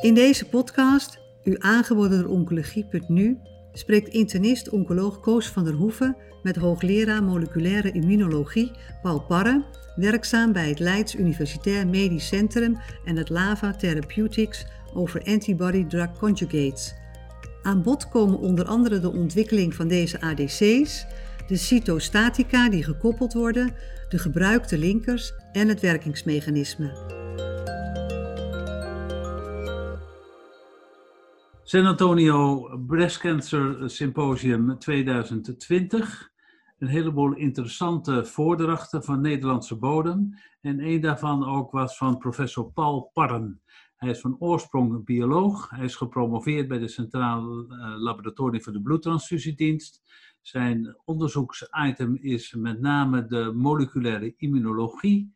In deze podcast, u aangeboden door Oncologie.nu, spreekt internist-oncoloog Koos van der Hoeven met hoogleraar moleculaire immunologie Paul Parre, werkzaam bij het Leids Universitair Medisch Centrum en het Lava Therapeutics over antibody-drug conjugates. Aan bod komen onder andere de ontwikkeling van deze ADC's, de cytostatica die gekoppeld worden, de gebruikte linkers en het werkingsmechanisme. San Antonio Breast Cancer Symposium 2020. Een heleboel interessante voordrachten van Nederlandse bodem. En een daarvan ook was van professor Paul Parren. Hij is van oorsprong bioloog. Hij is gepromoveerd bij de Centraal eh, Laboratorium voor de Bloedtransfusiedienst. Zijn onderzoeksitem is met name de moleculaire immunologie.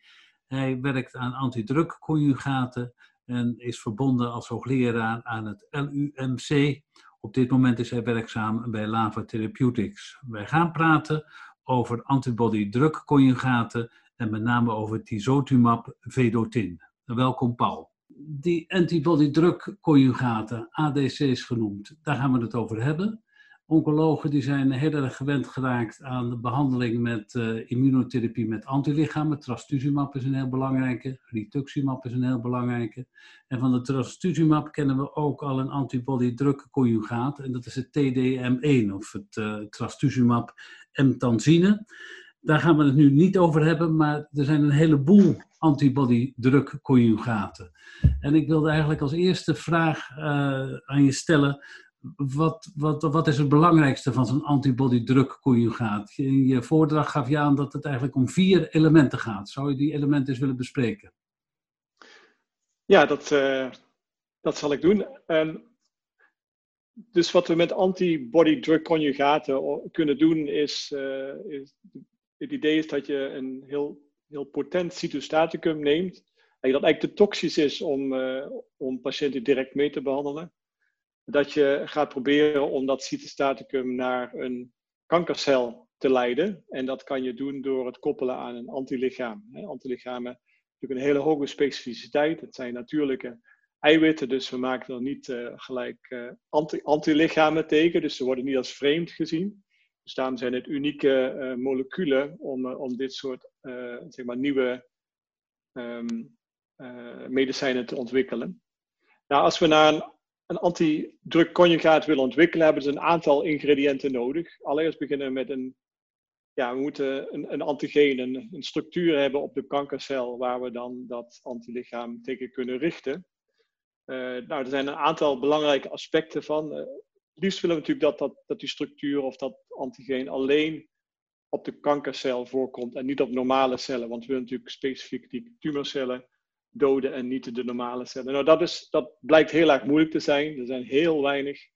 Hij werkt aan antidrukconjugaten en is verbonden als hoogleraar aan het LUMC. Op dit moment is hij werkzaam bij Lava Therapeutics. Wij gaan praten over antibody-drug-conjugaten en met name over tisotumab vedotin. Welkom Paul. Die antibody-drug-conjugaten, ADC's genoemd, daar gaan we het over hebben. Oncologen die zijn heel erg gewend geraakt aan de behandeling met uh, immunotherapie met antilichamen. Trastuzumab is een heel belangrijke, rituximab is een heel belangrijke. En van de trastuzumab kennen we ook al een antibody-drug conjugaat. En dat is het TDM1 of het uh, trastuzumab emtansine. Daar gaan we het nu niet over hebben, maar er zijn een heleboel antibody-drug conjugaten. En ik wilde eigenlijk als eerste vraag uh, aan je stellen wat, wat, wat is het belangrijkste van zo'n antibody-drug-conjugaat? In je voordracht gaf je aan dat het eigenlijk om vier elementen gaat. Zou je die elementen eens willen bespreken? Ja, dat, uh, dat zal ik doen. Um, dus wat we met antibody-drug-conjugaten kunnen doen is, uh, is, Het idee is dat je een heel, heel potent cytostaticum neemt. Dat eigenlijk te toxisch is om, uh, om patiënten direct mee te behandelen dat je gaat proberen om dat cytostaticum naar een kankercel te leiden. En dat kan je doen door het koppelen aan een antilichaam. Antilichamen natuurlijk een hele hoge specificiteit. Het zijn natuurlijke eiwitten, dus we maken er niet uh, gelijk uh, anti antilichamen tegen. Dus ze worden niet als vreemd gezien. Dus daarom zijn het unieke uh, moleculen om, om dit soort zeg maar nieuwe um, medicijnen te ontwikkelen. Nou, als we naar een een antidrukconjugaat willen ontwikkelen, hebben ze een aantal ingrediënten nodig. Allereerst beginnen we met een, ja, we moeten een, een antigeen, een, structuur hebben op de kankercel waar we dan dat antilichaam tegen kunnen richten. Uh, nou, er zijn een aantal belangrijke aspecten van. Uh, liefst willen we natuurlijk dat, dat, dat die structuur of dat antigeen alleen op de kankercel voorkomt en niet op normale cellen. Want we willen natuurlijk specifiek die tumorcellen doden en niet de normale cellen. Nou, dat, is, dat blijkt heel erg moeilijk te zijn. Er zijn heel weinig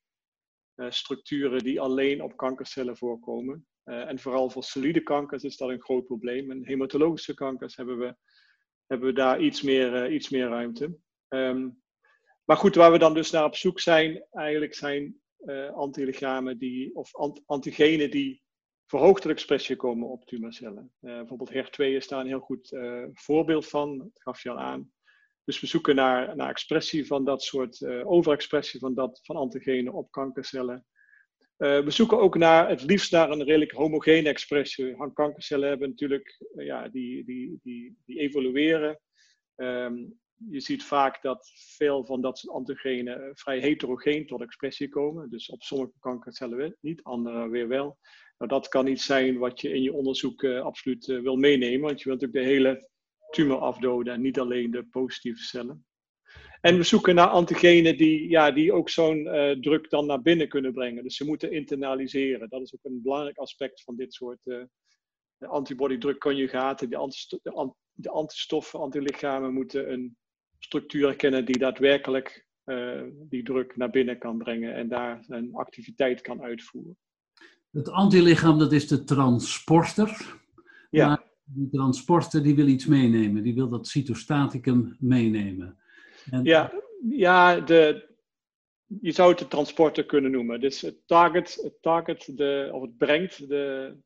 uh, structuren die alleen op kankercellen voorkomen. Uh, en vooral voor solide kankers is dat een groot probleem. En hematologische kankers hebben we, hebben we daar iets meer, uh, iets meer ruimte. Um, maar goed, waar we dan dus naar op zoek zijn, eigenlijk zijn antilichamen die, of ant antigenen die verhoogde expressie komen op tumorcellen. Uh, bijvoorbeeld HER2 is daar een heel goed uh, voorbeeld van, dat gaf je al aan. Dus we zoeken naar, naar expressie van dat soort, uh, overexpressie van, dat, van antigenen op kankercellen. we zoeken ook naar, het liefst naar een redelijk homogene expressie. Kankercellen hebben natuurlijk, ja, die, die, die, die evolueren. Um, je ziet vaak dat veel van dat soort antigenen vrij heterogeen tot expressie komen. Dus op sommige kankercellen niet, andere weer wel. Nou, dat kan iets zijn wat je in je onderzoek uh, absoluut uh, wil meenemen, want je wilt natuurlijk de hele tumor afdoden en niet alleen de positieve cellen. En we zoeken naar antigenen die, ja, die ook zo'n uh, druk dan naar binnen kunnen brengen. Dus ze moeten internaliseren. Dat is ook een belangrijk aspect van dit soort antibody-drugconjugaten. De, antisto de, de antistoffen, antilichamen moeten een structuur herkennen die daadwerkelijk die druk naar binnen kan brengen en daar een activiteit kan uitvoeren. Het antilichaam, dat is de transporter. Ja. Maar die transporter die wil iets meenemen. Die wil dat cytostaticum meenemen. En... Ja, ja de, je zou het de transporter kunnen noemen. Dus het target, het, target de, of het brengt de,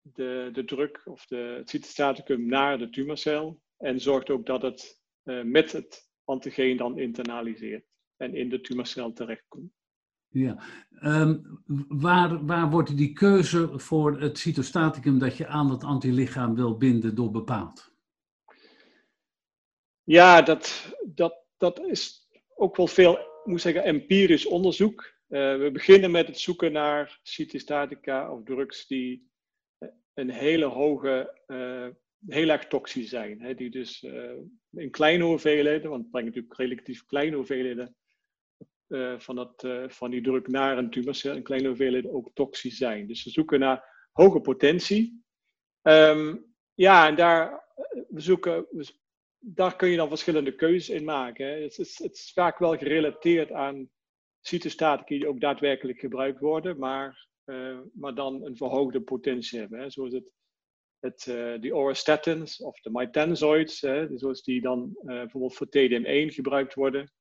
de, de druk of de, het cytostaticum naar de tumorcel. En zorgt ook dat het uh, met het antigeen dan internaliseert en in de tumorcel terechtkomt. Ja, ehm, waar, waar wordt die keuze voor het cytostaticum dat je aan dat antilichaam wil binden door bepaald? Ja, dat, dat, dat is ook wel veel, moet zeggen, empirisch onderzoek. Uh, we beginnen met het zoeken naar cytostatica of drugs die eh, een hele hoge, uh, heel erg toxisch zijn. Hè, die dus uh, in kleine hoeveelheden, want het brengt natuurlijk relatief kleine hoeveelheden van, dat, van die druk naar een kleine hoeveelheden ook toxisch zijn. Dus we zoeken naar hoge potentie. Um, ja, en daar, we zoeken, daar kun je dan verschillende keuzes in maken. Hè. Het, is, het is vaak wel gerelateerd aan cytostatica die ook daadwerkelijk gebruikt worden, maar, uh, maar dan een verhoogde potentie hebben. Hè. Zoals het, het, uh, die orostatins of de mitenzoids, hè, zoals die dan uh, bijvoorbeeld voor TDM1 gebruikt worden.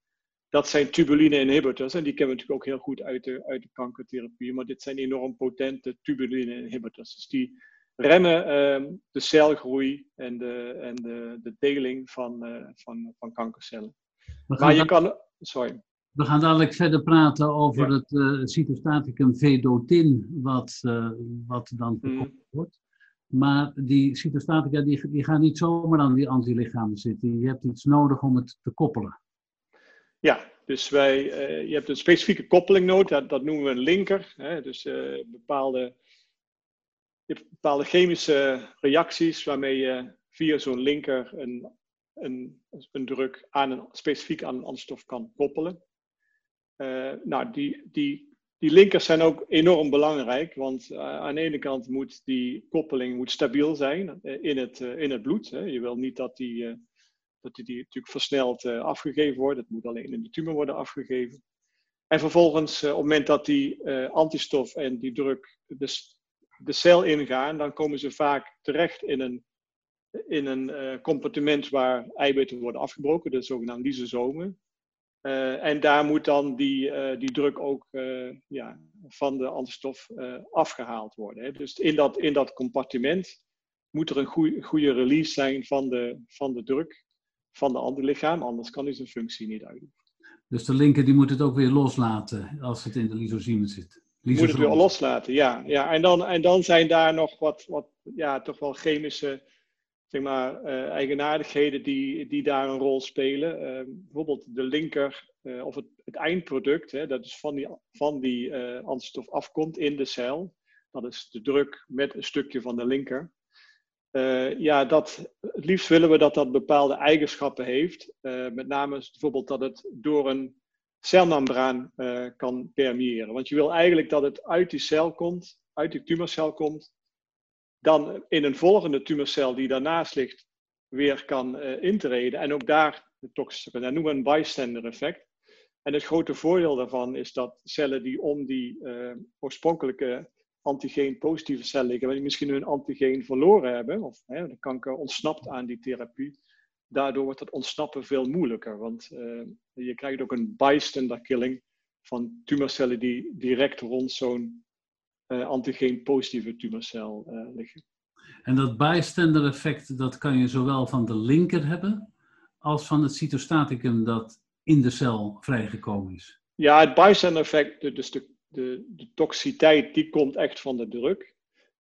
Dat zijn tubuline-inhibitors en die kennen we natuurlijk ook heel goed uit de, uit de kankertherapie. Maar dit zijn enorm potente tubuline-inhibitors. Dus die remmen ehm, de celgroei en de, en de, de deling van, van, van kankercellen. Maar je kan. Sorry. We gaan dadelijk verder praten over het uh, cytostaticum vedotin, wat, uh, wat dan mm. gekoppeld wordt. Maar die cytostatica die, die gaan niet zomaar aan die antilichamen zitten. Je hebt iets nodig om het te koppelen. Ja, dus wij, uh, je hebt een specifieke koppeling nodig, dat, dat noemen we een linker. Hè? Dus bepaalde, je hebt bepaalde chemische reacties waarmee je via zo'n linker een, een, een druk aan een, specifiek aan een antstof kan koppelen. Uh, nou, die, die, die linkers zijn ook enorm belangrijk, want aan de ene kant moet die koppeling moet stabiel zijn in, het, in het bloed. Hè. Je wil niet dat die, dat die, natuurlijk versneld afgegeven wordt. Het moet alleen in de tumor worden afgegeven. En vervolgens, op het moment dat die antistof en die druk de, de cel ingaan, dan komen ze vaak terecht in een, in een compartiment waar eiwitten worden afgebroken, de zogenaamde lysosomen. En daar moet dan die, die druk ook ja, van de antistof afgehaald worden. Hè. Dus in dat, in dat compartiment moet er een goede, goede release zijn van de, van de druk van de antilichaam, anders kan hij zijn functie niet uitoefenen. Dus de linker die moet het ook weer loslaten als het in de lysozyme zit. Moet het weer loslaten, ja. ja. En, dan, en dan zijn daar nog wat, wat ja, toch wel chemische zeg maar, uh, eigenaardigheden die, die daar een rol spelen. Uh, bijvoorbeeld de linker uh, of het, het eindproduct, hè, dat is van die, van die antistof afkomt in de cel. Dat is de druk met een stukje van de linker. Ja, dat, het liefst willen we dat dat bepaalde eigenschappen heeft. met name bijvoorbeeld dat het door een celmembraan kan permeeren. Want je wil eigenlijk dat het uit die cel komt, uit die tumorcel komt, dan in een volgende tumorcel die daarnaast ligt weer kan intreden en ook daar de toxische, dat noemen we een bystander effect. En het grote voordeel daarvan is dat cellen die om die oorspronkelijke antigeen positieve cellen liggen, die misschien hun antigeen verloren hebben, of hè, de kanker ontsnapt aan die therapie, daardoor wordt het ontsnappen veel moeilijker. Want uh, je krijgt ook een bystander killing van tumorcellen die direct rond zo'n uh, antigeen positieve tumorcel uh, liggen. En dat bystander effect, dat kan je zowel van de linker hebben, als van het cytostaticum dat in de cel vrijgekomen is. Ja, het bystander effect, dus de, de, de toxiteit, die komt echt van de druk.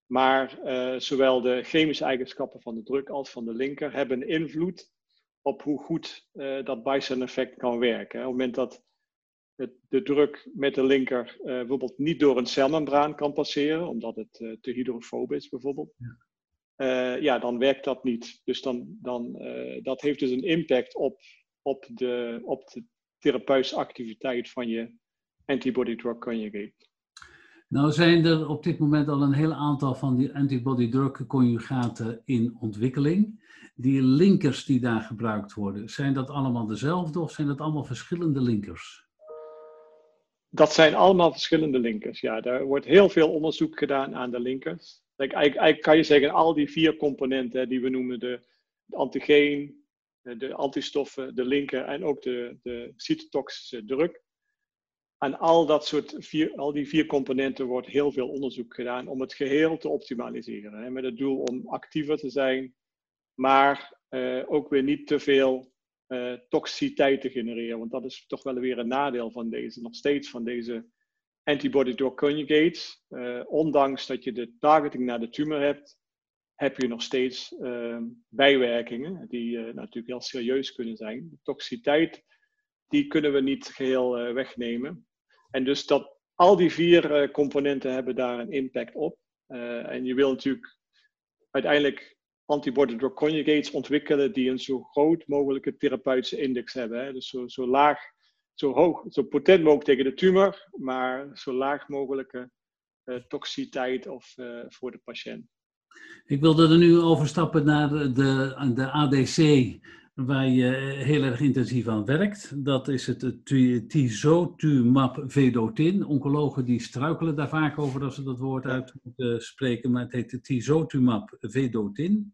Maar uh, zowel de chemische eigenschappen van de druk als van de linker hebben invloed op hoe goed uh, dat bystander effect kan werken. Op het moment dat de druk met de linker uh, bijvoorbeeld niet door een celmembraan kan passeren, omdat het te hydrofob is bijvoorbeeld, ja. Ja, dan werkt dat niet. Dus dan, dan, dat heeft dus een impact op, op, de, op de therapeutische activiteit van je antibody-drug conjugate. Nou zijn er op dit moment al een heel aantal van die antibody-drug conjugaten in ontwikkeling. Die linkers die daar gebruikt worden, zijn dat allemaal dezelfde of zijn dat allemaal verschillende linkers? dat zijn allemaal verschillende linkers. Ja, daar wordt heel veel onderzoek gedaan aan de linkers. Eigenlijk, eigenlijk kan je zeggen, al die vier componenten die we noemen, de, de antigeen, de antistoffen, de linker en ook de, de cytotoxische druk. Aan al, dat soort al die vier componenten wordt heel veel onderzoek gedaan om het geheel te optimaliseren. Hè, met het doel om actiever te zijn, maar uh, ook weer niet te veel uh, toxiciteit te genereren. Want dat is toch wel weer een nadeel van deze, nog steeds van deze antibody-drug conjugates. Uh, ondanks dat je de targeting naar de tumor hebt, heb je nog steeds uh, bijwerkingen die natuurlijk heel serieus kunnen zijn. De toxiciteit, die kunnen we niet geheel wegnemen. En dus dat al die vier componenten hebben daar een impact op. en je wil natuurlijk uiteindelijk antibody drug conjugates ontwikkelen die een zo groot mogelijke therapeutische index hebben. Hè? Dus zo, zo laag, zo hoog, zo potent mogelijk tegen de tumor, maar zo laag mogelijke uh, toxiciteit of, voor de patiënt. Ik wilde er nu overstappen naar de, de ADC waar je heel erg intensief aan werkt. Dat is het tisotumab vedotin. Oncologen die struikelen daar vaak over als ze dat woord uit moeten spreken, maar het heet tisotumab vedotin.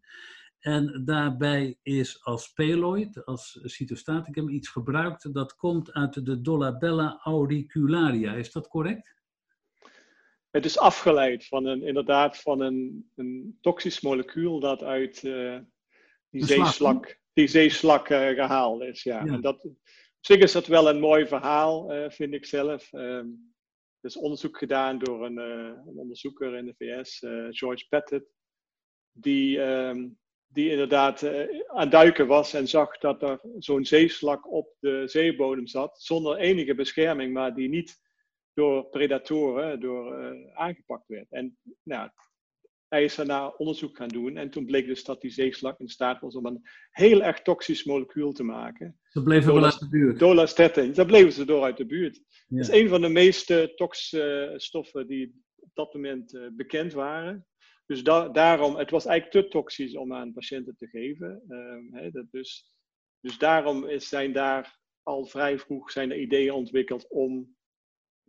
En daarbij is als payloid, als cytostaticum, iets gebruikt dat komt uit de Dolabella auricularia. Is dat correct? Het is afgeleid van een, inderdaad van een, een toxisch molecuul dat uit uh, die zeeslak die zeeslak uh, gehaald is. Ja. En dat, op zich is dat wel een mooi verhaal, uh, vind ik zelf. Um, er is onderzoek gedaan door een, uh, een onderzoeker in de VS, George Pettit, die, um, die inderdaad aan duiken was en zag dat er zo'n zeeslak op de zeebodem zat, zonder enige bescherming, maar die niet door predatoren door, aangepakt werd. En nou, hij is daarna onderzoek gaan doen en toen bleek dus dat die zeeslak in staat was om een heel erg toxisch molecuul te maken. Ze bleven wel uit de buurt. Daar bleven ze door uit de buurt. Ja. Dat is een van de meest uh, toxische stoffen die op dat moment uh, bekend waren. Dus da daarom, het was eigenlijk te toxisch om aan patiënten te geven. Uh, hè, dat dus, dus daarom is, zijn daar al vrij vroeg zijn er ideeën ontwikkeld om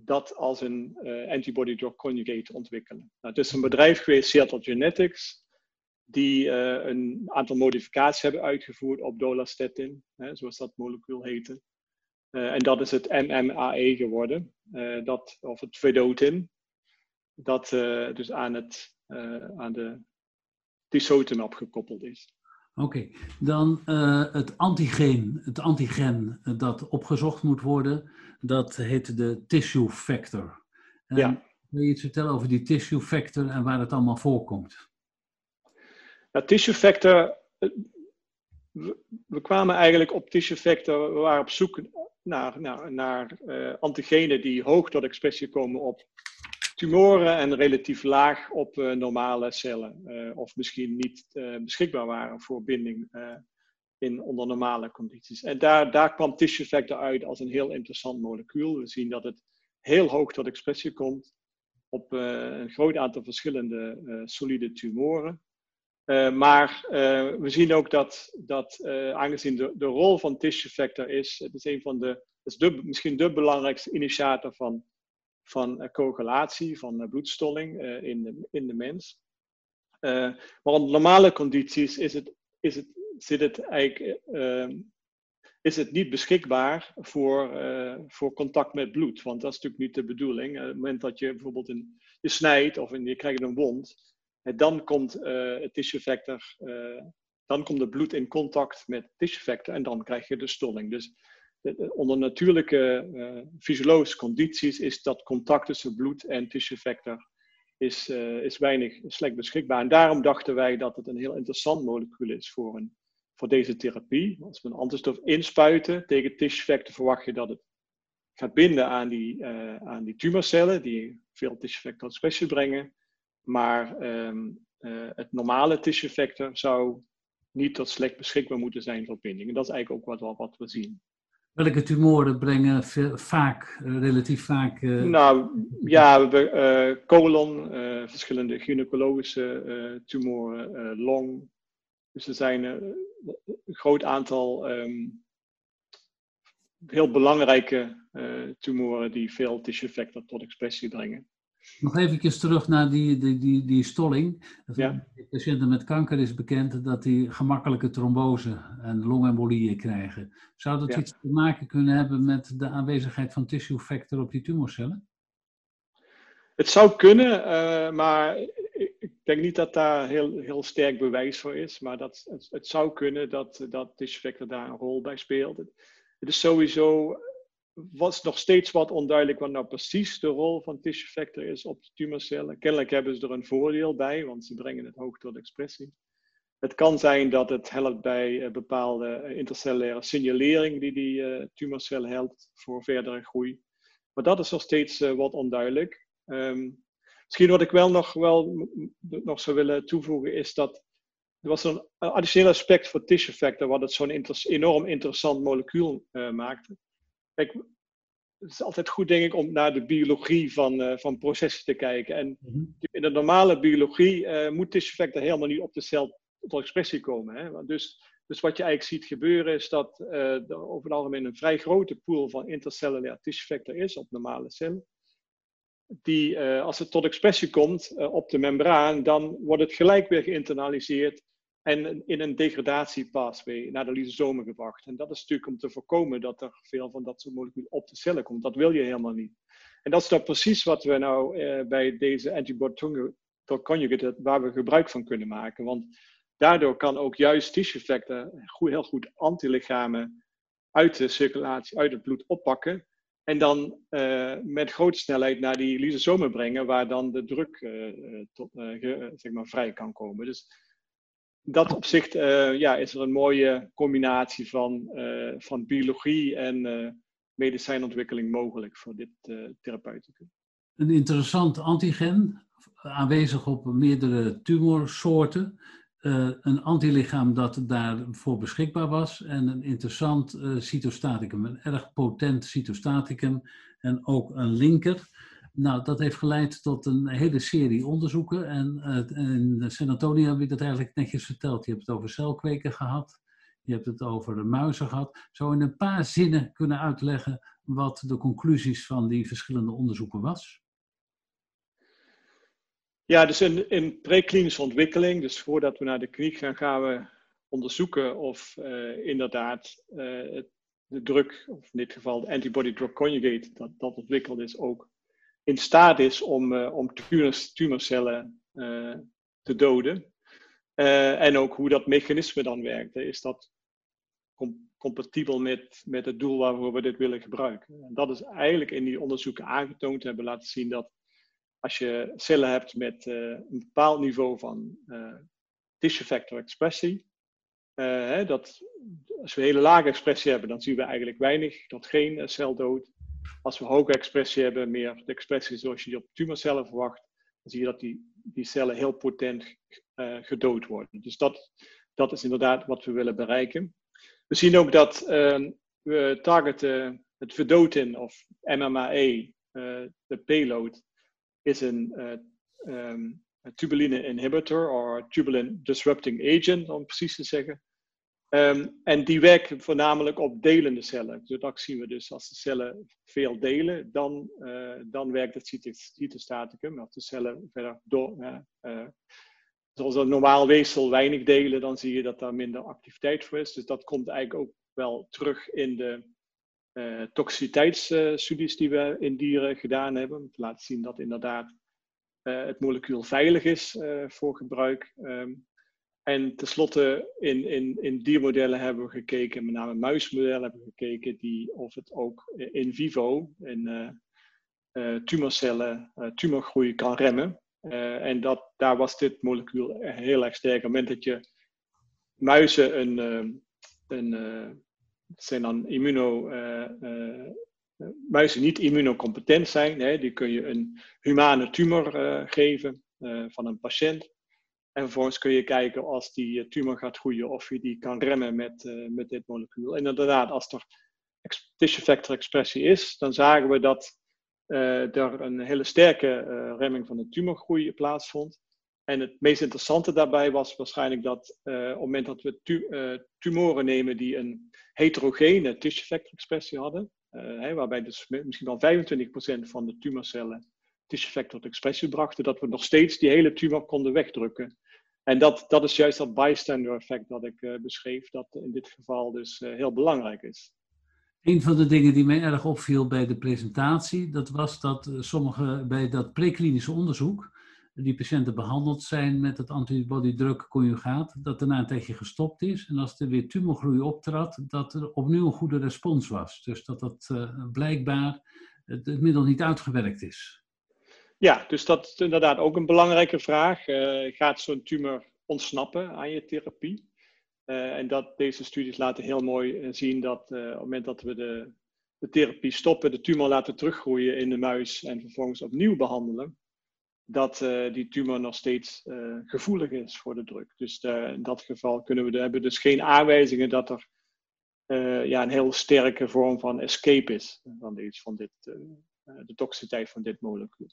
dat als een uh, antibody drug conjugate ontwikkelen. Nou, het is een bedrijf geweest, Seattle Genetics, die uh, een aantal modificaties hebben uitgevoerd op dolastatin, hè, zoals dat molecuul heette. Uh, en dat is het MMAE geworden, dat, of het vedotin, dat dus aan, het, aan de tisotumab gekoppeld is. Oké, dan uh, het antigeen, het antigen dat opgezocht moet worden, dat heet de tissue factor. En ja. Wil je iets vertellen over die tissue factor en waar het allemaal voorkomt? Nou, tissue factor, eh, we, kwamen eigenlijk op tissue factor, we waren op zoek naar, naar, naar uh, antigenen die hoog tot expressie komen op tumoren en relatief laag op uh, normale cellen. Uh, of misschien niet uh, beschikbaar waren voor binding in, onder normale condities. En daar, daar kwam tissue factor uit als een heel interessant molecuul. We zien dat het heel hoog tot expressie komt op een groot aantal verschillende solide tumoren. maar we zien ook dat, dat aangezien de, de rol van tissue factor is, het is een van de, is de, misschien de belangrijkste initiator van van eh, coagulatie, van eh, bloedstolling eh, in, de, in de mens. maar onder normale condities is het, is het, zit het eigenlijk, ehm, is het niet beschikbaar voor, voor contact met bloed. Want dat is natuurlijk niet de bedoeling. op het moment dat je bijvoorbeeld een, je snijdt of je krijgt een wond, dan komt het tissue factor, dan komt het bloed in contact met tissue factor en dan krijg je de stolling. Dus onder natuurlijke uh, fysiologische condities is dat contact tussen bloed en tissue factor is, uh, is weinig slecht beschikbaar. En daarom dachten wij dat het een heel interessant molecuul is voor, een, voor deze therapie. Als we een antistof inspuiten tegen tissue factor, verwacht je dat het gaat binden aan die, uh, aan die tumorcellen, die veel tissue factor expressie brengen. Maar um, het normale tissue factor zou niet tot slecht beschikbaar moeten zijn voor binding. En dat is eigenlijk ook wat, wat we zien. Welke tumoren brengen vaak, eh, relatief vaak? Uh... Nou ja, we hebben uh, colon, verschillende gynaecologische tumoren, long. Dus er zijn een groot aantal um, heel belangrijke tumoren die veel tissue factor tot expressie brengen. Nog even terug naar die, die, die, die stolling. Ja. Patiënten met kanker is bekend dat die gemakkelijke trombose en longembolieën krijgen. Zou dat iets te maken kunnen hebben met de aanwezigheid van tissue factor op die tumorcellen? Het zou kunnen, uh, maar ik denk niet dat daar heel, heel sterk bewijs voor is, maar dat, het, het zou kunnen dat, dat tissue factor daar een rol bij speelt. Het is sowieso, was nog steeds wat onduidelijk wat nou precies de rol van tissue factor is op de tumorcellen. Kennelijk hebben ze er een voordeel bij, want ze brengen het hoog tot expressie. Het kan zijn dat het helpt bij uh, bepaalde intercellulaire signalering die die uh, tumorcel helpt voor verdere groei. Maar dat is nog steeds wat onduidelijk. Um, Misschien wat ik wel nog, wel nog zou willen toevoegen is dat er was een additioneel aspect voor tissue factor wat het zo'n enorm interessant molecuul maakte. Kijk, het is altijd goed denk ik om naar de biologie van, uh, van processen te kijken. En mhm. in de normale biologie uh, moet tissue factor helemaal niet op de cel tot expressie komen. Hè? Dus, dus wat je eigenlijk ziet gebeuren is dat er over het algemeen een vrij grote pool van intercellulair tissue factor is op normale cellen die, uh, als het tot expressie komt uh, op de membraan, dan wordt het gelijk weer geïnternaliseerd en in een degradatiepathway naar de lysosomen gebracht. En dat is natuurlijk om te voorkomen dat er veel van dat soort moleculen op de cellen komt. Dat wil je helemaal niet. En dat is dan precies wat we nou uh, bij deze antibody conjugate, waar we gebruik van kunnen maken. Want daardoor kan ook juist tissue factor heel goed antilichamen uit de circulatie, uit het bloed oppakken. En dan uh, met grote snelheid naar die lysosomen brengen, waar dan de druk uh, tot, uh, zeg maar vrij kan komen. Dus dat opzicht ja, is er een mooie combinatie van, van biologie en medicijnontwikkeling mogelijk voor dit therapeuticum. Een interessant antigen, aanwezig op meerdere tumorsoorten. Een antilichaam dat daarvoor beschikbaar was en een interessant cytostaticum, een erg potent cytostaticum en ook een linker. Nou, dat heeft geleid tot een hele serie onderzoeken en uh, in San Antonio heb ik dat eigenlijk netjes verteld. Je hebt het over celkweken gehad, je hebt het over muizen gehad. Zo in een paar zinnen kunnen uitleggen wat de conclusies van die verschillende onderzoeken was. Ja, dus in, in preklinische ontwikkeling, dus voordat we naar de kliniek gaan, gaan we onderzoeken of uh, inderdaad uh, de druk, of in dit geval de antibody-drug conjugate, dat, dat ontwikkeld is, ook in staat is om, uh, om tumorcellen te doden. en ook hoe dat mechanisme dan werkt. Is dat com compatibel met, met het doel waarvoor we dit willen gebruiken? En dat is eigenlijk in die onderzoeken aangetoond, hebben laten zien dat als je cellen hebt met uh, een bepaald niveau van uh, tissue factor expressie, uh, dat, als we hele lage expressie hebben, dan zien we eigenlijk weinig tot geen cel dood. Als we hoge expressie hebben, meer de expressie zoals je die op tumorcellen verwacht, dan zie je dat die, die cellen heel potent gedood worden. Dus dat, dat is inderdaad wat we willen bereiken. We zien ook dat ehm, we targeten het vedotin of MMAE, de payload, is een um, tubuline inhibitor of tubulin disrupting agent, om precies te zeggen. Um, en die werken voornamelijk op delende cellen. Dus dat zien we dus als de cellen veel delen, dan, uh, dan werkt het cytostaticum. Als de cellen verder door, uh, zoals een normaal weefsel weinig delen, dan zie je dat daar minder activiteit voor is. Dus dat komt eigenlijk ook wel terug in de uh, toxiciteitsstudies die we in dieren gedaan hebben. Om te laten zien dat inderdaad het molecuul veilig is voor gebruik. Um, en tenslotte in, in, in diermodellen hebben we gekeken, met name muismodellen hebben we gekeken, die, of het ook in vivo, in tumorcellen, tumorgroei kan remmen. en dat, daar was dit molecuul heel erg sterk. Op het moment dat je muizen een, een zijn dan immuno, uh, muizen niet immunocompetent zijn. Hè, die kun je een humane tumor geven van een patiënt. En vervolgens kun je kijken als die tumor gaat groeien of je die kan remmen met, met dit molecuul. En inderdaad, als er tissue factor expressie is, dan zagen we dat uh, er een hele sterke remming van de tumorgroei plaatsvond. En het meest interessante daarbij was waarschijnlijk dat op het moment dat we tu tumoren nemen die een heterogene tissue factor expressie hadden, waarbij dus misschien wel 25% van de tumorcellen tissue factor expressie brachten, dat we nog steeds die hele tumor konden wegdrukken. En dat, dat is juist dat bystander effect dat ik beschreef, dat in dit geval dus heel belangrijk is. Een van de dingen die mij erg opviel bij de presentatie, dat was dat sommige bij dat preklinische onderzoek die patiënten behandeld zijn met het antibody-drug conjugaat, dat daarna een tijdje gestopt is. En als er weer tumorgroei optrad, dat er opnieuw een goede respons was. Dus dat dat blijkbaar het middel niet uitgewerkt is. Ja, dus dat is inderdaad ook een belangrijke vraag. gaat zo'n tumor ontsnappen aan je therapie? Uh, en dat, deze studies laten heel mooi eh, zien dat op het moment dat we de, de, therapie stoppen, de tumor laten teruggroeien in de muis en vervolgens opnieuw behandelen, dat die tumor nog steeds gevoelig is voor de druk. Dus in dat geval kunnen we de, hebben dus geen aanwijzingen dat er ja, een heel sterke vorm van escape is van, deze, van dit, de toxiciteit van dit molecuul.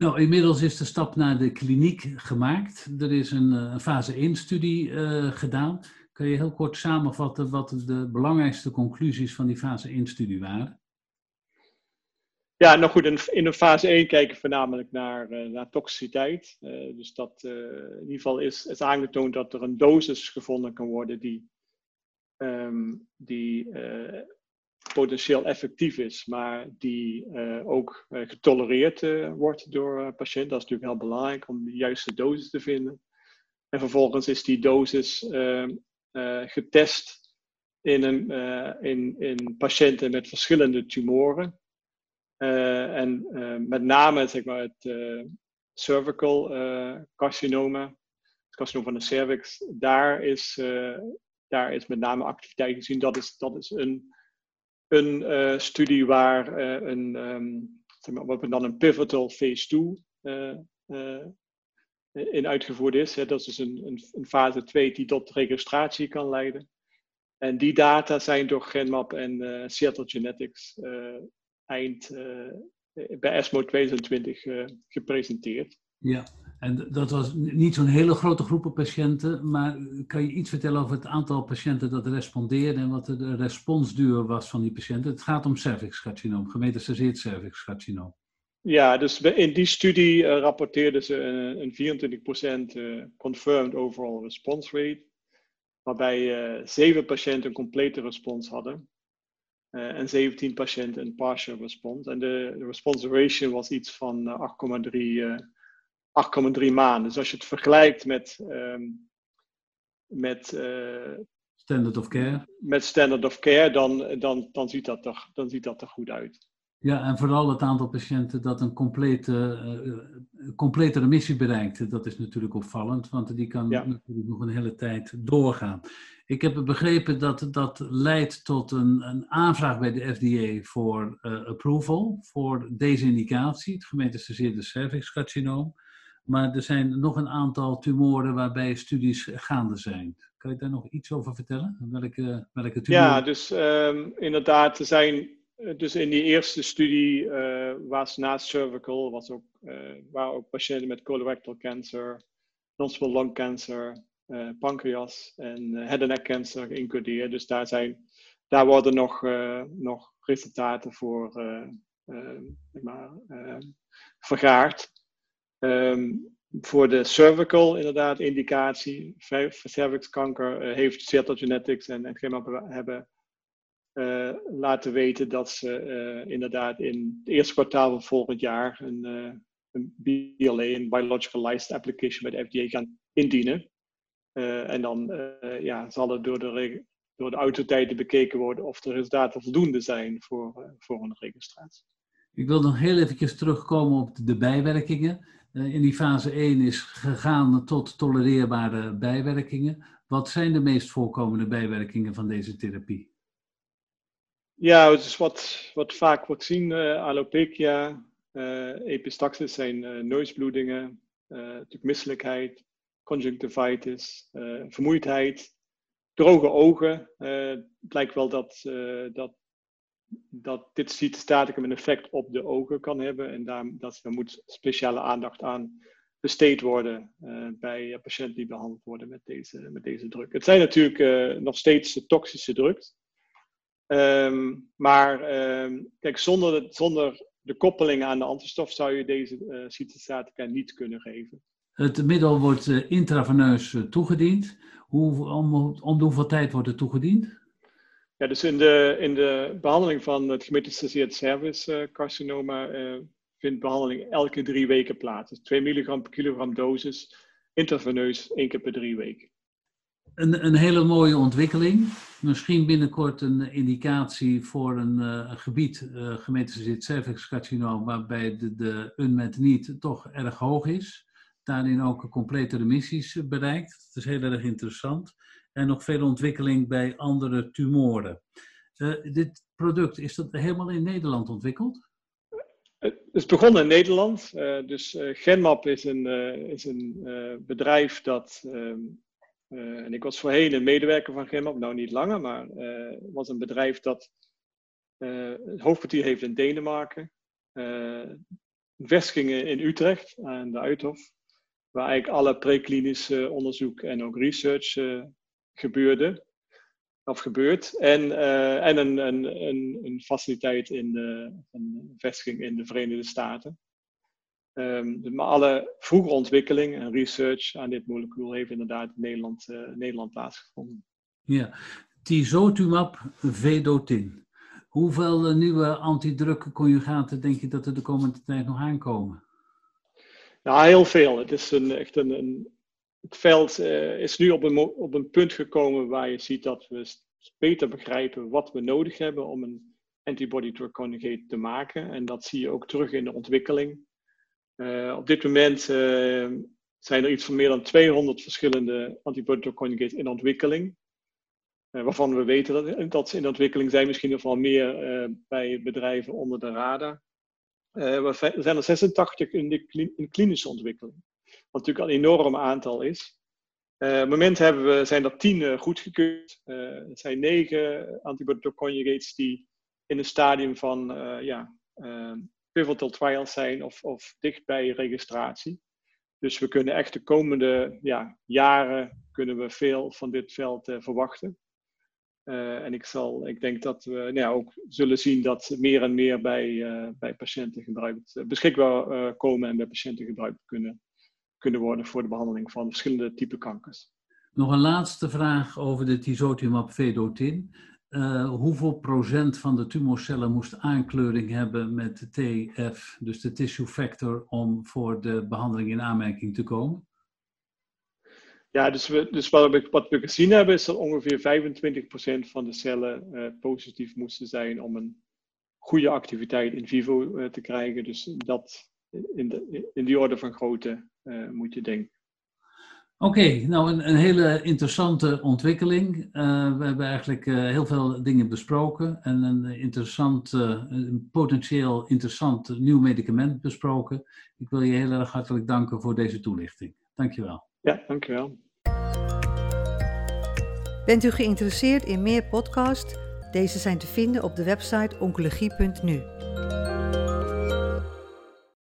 Nou, inmiddels is de stap naar de kliniek gemaakt. Er is een, een fase 1-studie gedaan. Kun je heel kort samenvatten wat de belangrijkste conclusies van die fase 1-studie waren? Ja, nou goed, in, de fase 1 kijken we voornamelijk naar, uh, naar toxiciteit. Dus dat in ieder geval is, is aangetoond dat er een dosis gevonden kan worden die, um, die potentieel effectief is, maar die ook getolereerd wordt door patiënten. Dat is natuurlijk heel belangrijk om de juiste dosis te vinden. En vervolgens is die dosis ehm, getest in, een, in, in patiënten met verschillende tumoren. En met name zeg maar, het cervical carcinoma, het carcinoom van de cervix, daar is, daar is met name activiteit gezien. Dat is, dat is een, een studie waar een, um, wat we dan een pivotal phase 2 in uitgevoerd is. Hè. Dat is dus een, een, een, fase 2 die tot registratie kan leiden. En die data zijn door Genmap en Seattle Genetics eind bij ESMO 2020 gepresenteerd. Ja, en dat was niet zo'n hele grote groep patiënten, maar kan je iets vertellen over het aantal patiënten dat respondeerden en wat de responsduur was van die patiënten? Het gaat om cervixcarcinoom, gemetastaseerd cervixcarcinoom. Ja, dus in die studie uh, rapporteerden ze een, een 24% uh, confirmed overall response rate, waarbij 7 patiënten een complete respons hadden en 17 patiënten een partial response. En de, de response ratio was iets van 8,3 8,3 maanden. Dus als je het vergelijkt met, um, met standard of care, met standard of care dan, dan, dan, ziet dat er, dan ziet dat er goed uit. Ja, en vooral het aantal patiënten dat een complete, uh, complete remissie bereikt, dat is natuurlijk opvallend, want die kan natuurlijk nog een hele tijd doorgaan. Ik heb begrepen dat dat leidt tot een, een aanvraag bij de FDA voor uh, approval voor deze indicatie, het gemetastaseerde cervixcarcinoom. Maar er zijn nog een aantal tumoren waarbij studies gaande zijn. Kan je daar nog iets over vertellen? Welke, welke tumoren? Ja, dus um, inderdaad, er zijn eh, dus in die eerste studie uh, was naast cervical, was ook, uh, waren ook patiënten met colorectal cancer, non-small lung cancer, uh, pancreas en head and neck cancer geïncludeerd. Dus daar, zijn, daar worden nog, nog resultaten voor maar, vergaard. Um, voor de cervical inderdaad indicatie, cervixkanker, heeft Seattle Genetics en, en Gemma hebben uh, laten weten dat ze uh, inderdaad in het eerste kwartaal van volgend jaar een, BLA, een Biological License Application bij de FDA gaan indienen. en dan ja, zal het door de, door de autoriteiten bekeken worden of de resultaten voldoende zijn voor, voor een registratie. Ik wil nog heel even terugkomen op de bijwerkingen. In die fase 1 is gegaan tot tolereerbare bijwerkingen. Wat zijn de meest voorkomende bijwerkingen van deze therapie? Ja, het is wat, wat vaak wordt zien, uh, alopecia, uh, epistaxis zijn neusbloedingen, natuurlijk misselijkheid, conjunctivitis, vermoeidheid, droge ogen. het lijkt wel dat, dat, dat dit cytostaticum een effect op de ogen kan hebben en daar, dat, er moet speciale aandacht aan besteed worden bij patiënten die behandeld worden met deze, met deze druk. Het zijn natuurlijk nog steeds toxische drugs. Um, maar um, kijk, zonder de, zonder de koppeling aan de antistof zou je deze uh, cytostatica niet kunnen geven. Het middel wordt intraveneus toegediend. Hoe, om, om de hoeveel tijd wordt het toegediend? Ja, dus in de, in de behandeling van het gemetastaseerd cervixcarcinoma vindt behandeling elke drie weken plaats. Dus 2 milligram per kilogram dosis, intraveneus, één keer per drie weken. Een, een hele mooie ontwikkeling. Misschien binnenkort een indicatie voor een uh, gebied, uh, gemetastaseerd cervixcarcinoom, waarbij de, de unmet need toch erg hoog is. Daarin ook complete remissies bereikt. Dat is heel erg interessant. En nog veel ontwikkeling bij andere tumoren. Uh, dit product, is dat helemaal in Nederland ontwikkeld? Het is begonnen in Nederland. Uh, dus uh, Genmap is een, is een bedrijf dat ehm, uh, en ik was voorheen een medewerker van Genmap, nou niet langer, maar het uh, was een bedrijf dat uh, het hoofdkwartier heeft in Denemarken. vestigingen in Utrecht aan de Uithof, waar eigenlijk alle preklinische onderzoek en ook research gebeurde. Of gebeurt. En, en een, een, een, een, faciliteit in de, een vestiging in de Verenigde Staten. Um, maar alle vroege ontwikkeling en research aan dit molecuul heeft inderdaad in Nederland, uh, Nederland plaatsgevonden. Ja, tisotumab vedotin. Hoeveel uh, nieuwe antidrukconjugaten denk je dat er de komende tijd nog aankomen? Nou, heel veel. Het is een, echt een, een het veld uh, is nu op een, op een punt gekomen waar je ziet dat we beter begrijpen wat we nodig hebben om een antibody drug conjugate te maken. En dat zie je ook terug in de ontwikkeling. Uh, op dit moment uh, zijn er iets van meer dan 200 verschillende antibody conjugates in ontwikkeling. Waarvan we weten dat, dat, ze in ontwikkeling zijn, misschien nog wel meer bij bedrijven onder de radar. er zijn er 86 in, de in klinische ontwikkeling. Wat natuurlijk een enorm aantal is. op het moment hebben we, zijn er 10 goedgekeurd. er zijn 9 antibody conjugates die in een stadium van ja, pivotal trials zijn of, of dicht bij registratie. Dus we kunnen echt de komende ja, jaren kunnen we veel van dit veld verwachten. En ik, zal, ik denk dat we nou ja, ook zullen zien dat meer en meer bij, bij patiënten gebruikt, beschikbaar komen en bij patiënten gebruikt kunnen, kunnen worden voor de behandeling van verschillende typen kankers. Nog een laatste vraag over de tisotumab vedotin. Uh, hoeveel procent van de tumorcellen moest aankleuring hebben met de TF, dus de tissue factor, om voor de behandeling in aanmerking te komen? Ja, dus, we, dus wat, we, wat we gezien hebben is dat ongeveer 25% van de cellen uh, positief moesten zijn om een goede activiteit in vivo uh, te krijgen. Dus dat in, de, in die orde van grootte moet je denken. Oké, nou een, een, hele interessante ontwikkeling. Uh, we hebben eigenlijk uh, heel veel dingen besproken en een interessant, uh, een potentieel interessant nieuw medicament besproken. Ik wil je heel erg hartelijk danken voor deze toelichting. Dankjewel. Ja, dankjewel. Bent u geïnteresseerd in meer podcasts? Deze zijn te vinden op de website oncologie.nu.